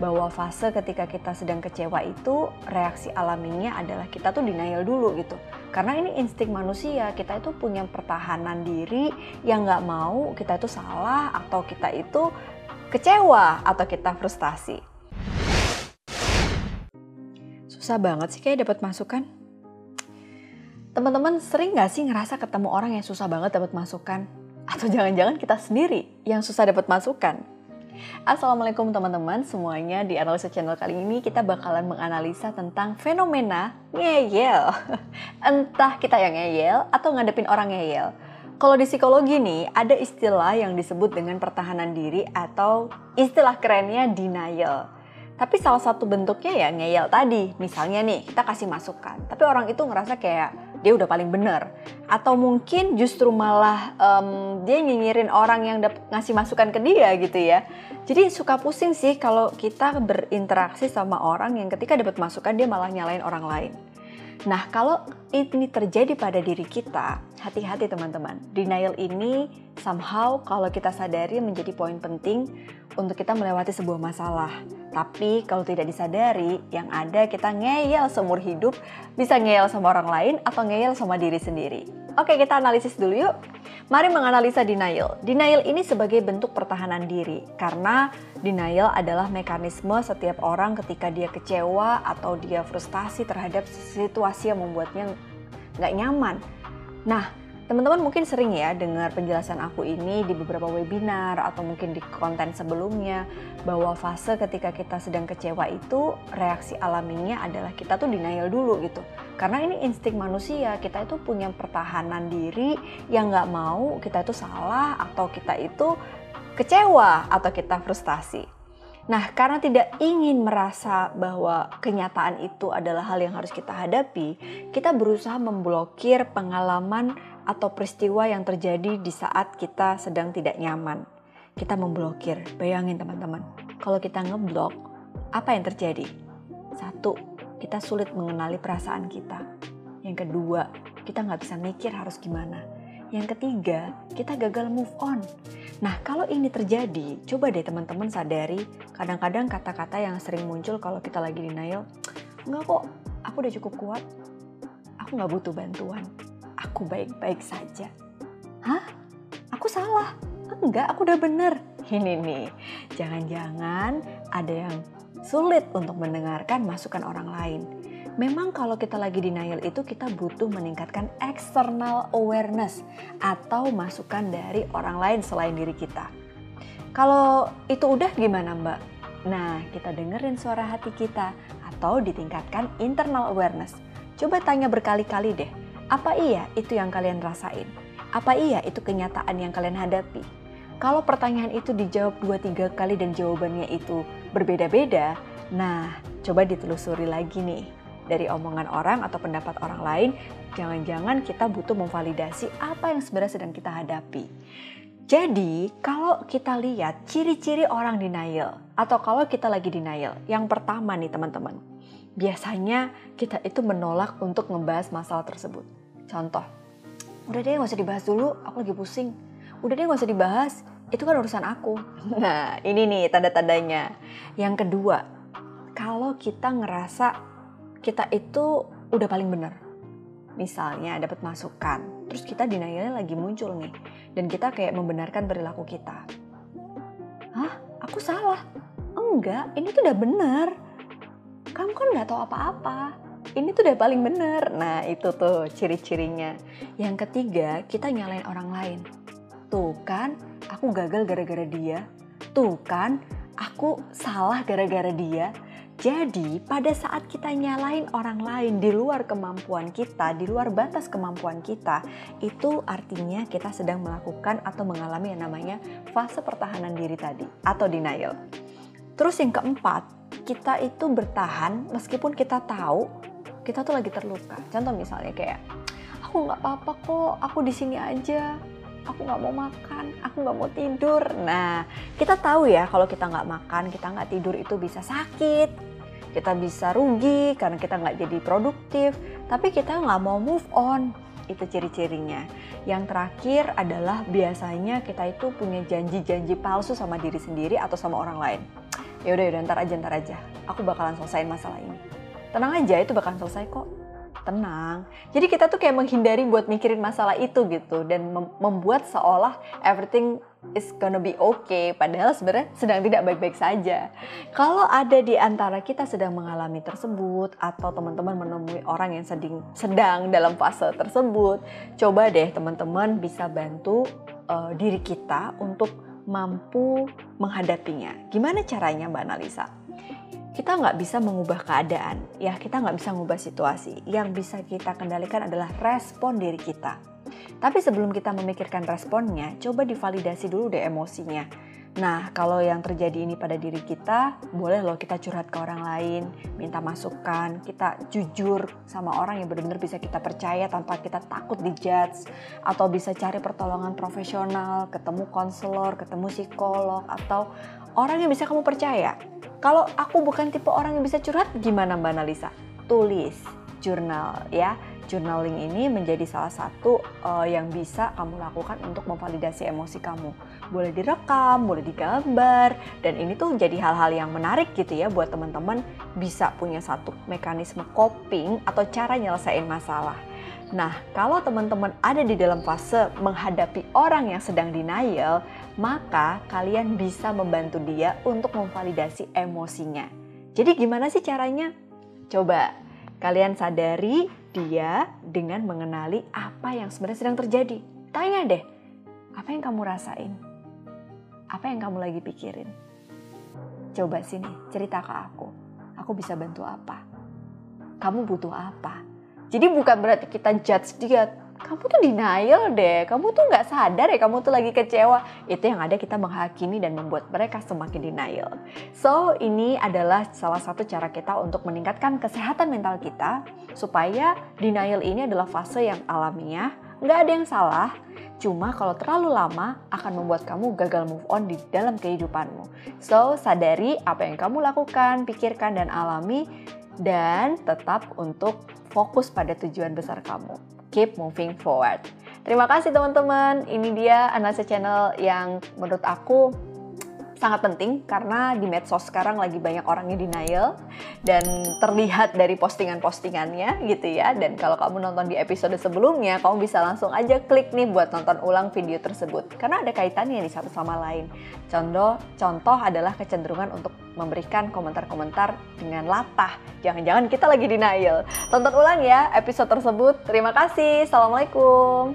bahwa fase ketika kita sedang kecewa itu reaksi alaminya adalah kita tuh denial dulu gitu. Karena ini insting manusia, kita itu punya pertahanan diri yang nggak mau kita itu salah atau kita itu kecewa atau kita frustasi. Susah banget sih kayak dapat masukan. Teman-teman sering nggak sih ngerasa ketemu orang yang susah banget dapat masukan? Atau jangan-jangan kita sendiri yang susah dapat masukan? Assalamualaikum teman-teman semuanya di Analisa Channel kali ini kita bakalan menganalisa tentang fenomena ngeyel Entah kita yang ngeyel atau ngadepin orang ngeyel Kalau di psikologi nih ada istilah yang disebut dengan pertahanan diri atau istilah kerennya denial tapi salah satu bentuknya ya ngeyel tadi. Misalnya nih, kita kasih masukan. Tapi orang itu ngerasa kayak dia udah paling bener. Atau mungkin justru malah um, dia nyinyirin orang yang ngasih masukan ke dia gitu ya. Jadi suka pusing sih kalau kita berinteraksi sama orang yang ketika dapat masukan dia malah nyalain orang lain. Nah, kalau ini terjadi pada diri kita, hati-hati teman-teman. Denial ini somehow kalau kita sadari menjadi poin penting untuk kita melewati sebuah masalah. Tapi kalau tidak disadari, yang ada kita ngeyel seumur hidup, bisa ngeyel sama orang lain atau ngeyel sama diri sendiri. Oke, kita analisis dulu yuk. Mari menganalisa denial. Denial ini sebagai bentuk pertahanan diri karena denial adalah mekanisme setiap orang ketika dia kecewa atau dia frustasi terhadap situasi yang membuatnya nggak nyaman. Nah, Teman-teman mungkin sering ya dengar penjelasan aku ini di beberapa webinar atau mungkin di konten sebelumnya bahwa fase ketika kita sedang kecewa itu reaksi alaminya adalah kita tuh denial dulu gitu. Karena ini insting manusia, kita itu punya pertahanan diri yang nggak mau kita itu salah atau kita itu kecewa atau kita frustasi. Nah, karena tidak ingin merasa bahwa kenyataan itu adalah hal yang harus kita hadapi, kita berusaha memblokir pengalaman atau peristiwa yang terjadi di saat kita sedang tidak nyaman. Kita memblokir. Bayangin teman-teman, kalau kita ngeblok, apa yang terjadi? Satu, kita sulit mengenali perasaan kita. Yang kedua, kita nggak bisa mikir harus gimana. Yang ketiga, kita gagal move on. Nah, kalau ini terjadi, coba deh teman-teman sadari, kadang-kadang kata-kata yang sering muncul kalau kita lagi denial, enggak kok, aku udah cukup kuat, aku nggak butuh bantuan aku baik-baik saja. Hah? Aku salah? Enggak, aku udah bener. Ini nih, jangan-jangan ada yang sulit untuk mendengarkan masukan orang lain. Memang kalau kita lagi denial itu kita butuh meningkatkan external awareness atau masukan dari orang lain selain diri kita. Kalau itu udah gimana mbak? Nah, kita dengerin suara hati kita atau ditingkatkan internal awareness. Coba tanya berkali-kali deh, apa iya itu yang kalian rasain? Apa iya itu kenyataan yang kalian hadapi? Kalau pertanyaan itu dijawab dua tiga kali dan jawabannya itu berbeda-beda, nah coba ditelusuri lagi nih. Dari omongan orang atau pendapat orang lain, jangan-jangan kita butuh memvalidasi apa yang sebenarnya sedang kita hadapi. Jadi, kalau kita lihat ciri-ciri orang denial, atau kalau kita lagi denial, yang pertama nih teman-teman, biasanya kita itu menolak untuk membahas masalah tersebut. Contoh, udah deh gak usah dibahas dulu, aku lagi pusing. Udah deh gak usah dibahas, itu kan urusan aku. Nah, ini nih tanda-tandanya. Yang kedua, kalau kita ngerasa kita itu udah paling bener. Misalnya dapat masukan, terus kita denialnya lagi muncul nih. Dan kita kayak membenarkan perilaku kita. Hah? Aku salah? Enggak, ini tuh udah bener. Kamu kan gak tahu apa-apa ini tuh udah paling bener. Nah itu tuh ciri-cirinya. Yang ketiga, kita nyalain orang lain. Tuh kan, aku gagal gara-gara dia. Tuh kan, aku salah gara-gara dia. Jadi, pada saat kita nyalain orang lain di luar kemampuan kita, di luar batas kemampuan kita, itu artinya kita sedang melakukan atau mengalami yang namanya fase pertahanan diri tadi atau denial. Terus yang keempat, kita itu bertahan meskipun kita tahu kita tuh lagi terluka. Contoh misalnya kayak aku nggak apa-apa kok, aku di sini aja. Aku nggak mau makan, aku nggak mau tidur. Nah, kita tahu ya kalau kita nggak makan, kita nggak tidur itu bisa sakit, kita bisa rugi karena kita nggak jadi produktif. Tapi kita nggak mau move on, itu ciri-cirinya. Yang terakhir adalah biasanya kita itu punya janji-janji palsu sama diri sendiri atau sama orang lain. ya udah udah ntar aja ntar aja aku bakalan selesaiin masalah ini tenang aja itu bakalan selesai kok tenang jadi kita tuh kayak menghindari buat mikirin masalah itu gitu dan mem membuat seolah everything is gonna be okay padahal sebenarnya sedang tidak baik-baik saja kalau ada di antara kita sedang mengalami tersebut atau teman-teman menemui orang yang sedang sedang dalam fase tersebut coba deh teman-teman bisa bantu uh, diri kita untuk mampu menghadapinya. Gimana caranya Mbak Analisa? Kita nggak bisa mengubah keadaan, ya kita nggak bisa mengubah situasi. Yang bisa kita kendalikan adalah respon diri kita. Tapi sebelum kita memikirkan responnya, coba divalidasi dulu deh emosinya Nah, kalau yang terjadi ini pada diri kita, boleh loh kita curhat ke orang lain, minta masukan, kita jujur sama orang yang benar-benar bisa kita percaya tanpa kita takut dijudge, atau bisa cari pertolongan profesional, ketemu konselor, ketemu psikolog, atau orang yang bisa kamu percaya. Kalau aku bukan tipe orang yang bisa curhat, gimana Mbak Analisa? Tulis, jurnal ya journaling ini menjadi salah satu uh, yang bisa kamu lakukan untuk memvalidasi emosi kamu. Boleh direkam, boleh digambar, dan ini tuh jadi hal-hal yang menarik gitu ya buat teman-teman bisa punya satu mekanisme coping atau cara nyelesain masalah. Nah, kalau teman-teman ada di dalam fase menghadapi orang yang sedang denial, maka kalian bisa membantu dia untuk memvalidasi emosinya. Jadi gimana sih caranya? Coba kalian sadari dia dengan mengenali apa yang sebenarnya sedang terjadi. Tanya deh, apa yang kamu rasain? Apa yang kamu lagi pikirin? Coba sini, cerita ke aku. Aku bisa bantu apa? Kamu butuh apa? Jadi bukan berarti kita judge dia, kamu tuh denial deh, kamu tuh nggak sadar ya kamu tuh lagi kecewa. Itu yang ada kita menghakimi dan membuat mereka semakin denial. So, ini adalah salah satu cara kita untuk meningkatkan kesehatan mental kita supaya denial ini adalah fase yang alamiah, nggak ada yang salah, Cuma kalau terlalu lama akan membuat kamu gagal move on di dalam kehidupanmu. So, sadari apa yang kamu lakukan, pikirkan dan alami dan tetap untuk fokus pada tujuan besar kamu keep moving forward. Terima kasih teman-teman. Ini dia analisa channel yang menurut aku sangat penting karena di medsos sekarang lagi banyak orang yang denial dan terlihat dari postingan-postingannya gitu ya. Dan kalau kamu nonton di episode sebelumnya, kamu bisa langsung aja klik nih buat nonton ulang video tersebut karena ada kaitannya di satu sama lain. Contoh contoh adalah kecenderungan untuk memberikan komentar-komentar dengan latah. Jangan-jangan kita lagi denial. Tonton ulang ya episode tersebut. Terima kasih. Assalamualaikum.